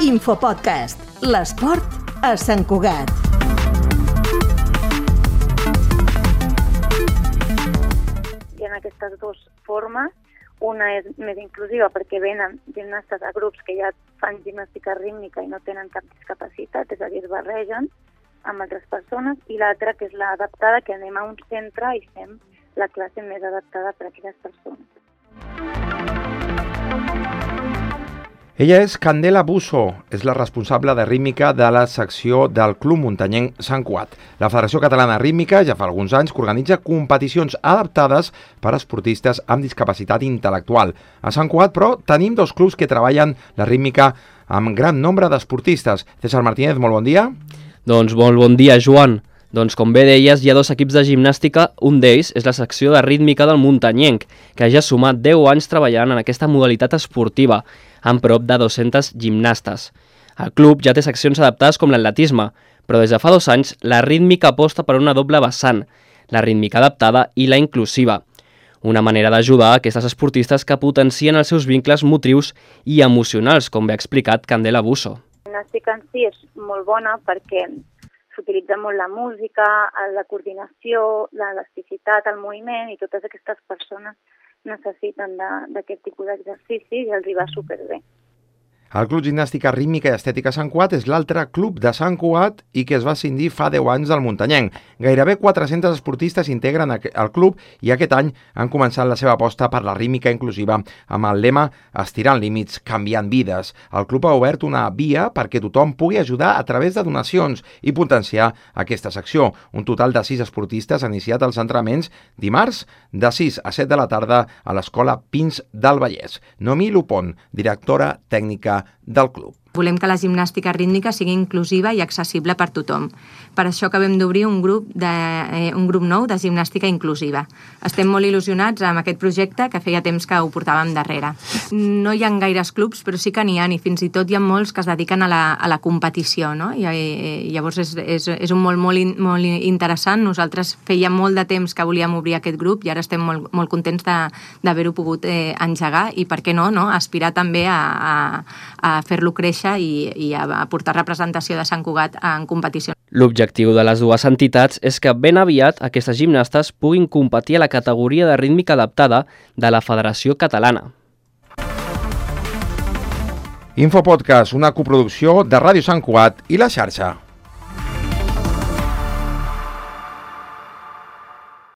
Infopodcast. L'esport a Sant Cugat. Hi ha aquestes dues formes. Una és més inclusiva perquè venen gimnastes a grups que ja fan gimnàstica rítmica i no tenen cap discapacitat, és a dir, es barregen amb altres persones, i l'altra que és l'adaptada, que anem a un centre i fem la classe més adaptada per a aquelles persones. Ella és Candela Busso, és la responsable de rítmica de la secció del Club Muntanyenc Sant Cuat. La Federació Catalana Rítmica ja fa alguns anys que organitza competicions adaptades per a esportistes amb discapacitat intel·lectual. A Sant Cuat, però, tenim dos clubs que treballen la rítmica amb gran nombre d'esportistes. César Martínez, molt bon dia. Doncs molt bon dia, Joan. Doncs com bé deies, hi ha dos equips de gimnàstica, un d'ells és la secció de rítmica del Muntanyenc, que ja ha sumat 10 anys treballant en aquesta modalitat esportiva, amb prop de 200 gimnastes. El club ja té seccions adaptades com l'atletisme, però des de fa dos anys la rítmica aposta per una doble vessant, la rítmica adaptada i la inclusiva. Una manera d'ajudar aquestes esportistes que potencien els seus vincles motrius i emocionals, com bé ha explicat Candela Busso. La gimnàstica en si és molt bona perquè s'utilitza molt la música, la coordinació, l'elasticitat, el moviment i totes aquestes persones necessiten d'aquest tipus d'exercici i els hi va superbé. El Club Gimnàstica Rítmica i Estètica Sant Cuat és l'altre club de Sant Cuat i que es va cindir fa 10 anys del Muntanyenc. Gairebé 400 esportistes integren el club i aquest any han començat la seva aposta per la rítmica inclusiva amb el lema Estirant límits, canviant vides. El club ha obert una via perquè tothom pugui ajudar a través de donacions i potenciar aquesta secció. Un total de 6 esportistes han iniciat els entrenaments dimarts de 6 a 7 de la tarda a l'Escola Pins del Vallès. Nomi Lupon, directora tècnica del club. Volem que la gimnàstica rítmica sigui inclusiva i accessible per tothom. Per això acabem d'obrir un, grup de, eh, un grup nou de gimnàstica inclusiva. Estem molt il·lusionats amb aquest projecte que feia temps que ho portàvem darrere. No hi ha gaires clubs, però sí que n'hi ha, i fins i tot hi ha molts que es dediquen a la, a la competició. No? I, i llavors és, és, és un molt, molt, in, molt interessant. Nosaltres feia molt de temps que volíem obrir aquest grup i ara estem molt, molt contents d'haver-ho pogut eh, engegar i, per què no, no? aspirar també a, a, a fer-lo créixer créixer i, i a portar representació de Sant Cugat en competició. L'objectiu de les dues entitats és que ben aviat aquestes gimnastes puguin competir a la categoria de rítmica adaptada de la Federació Catalana. Infopodcast, una coproducció de Ràdio Sant Cugat i la xarxa.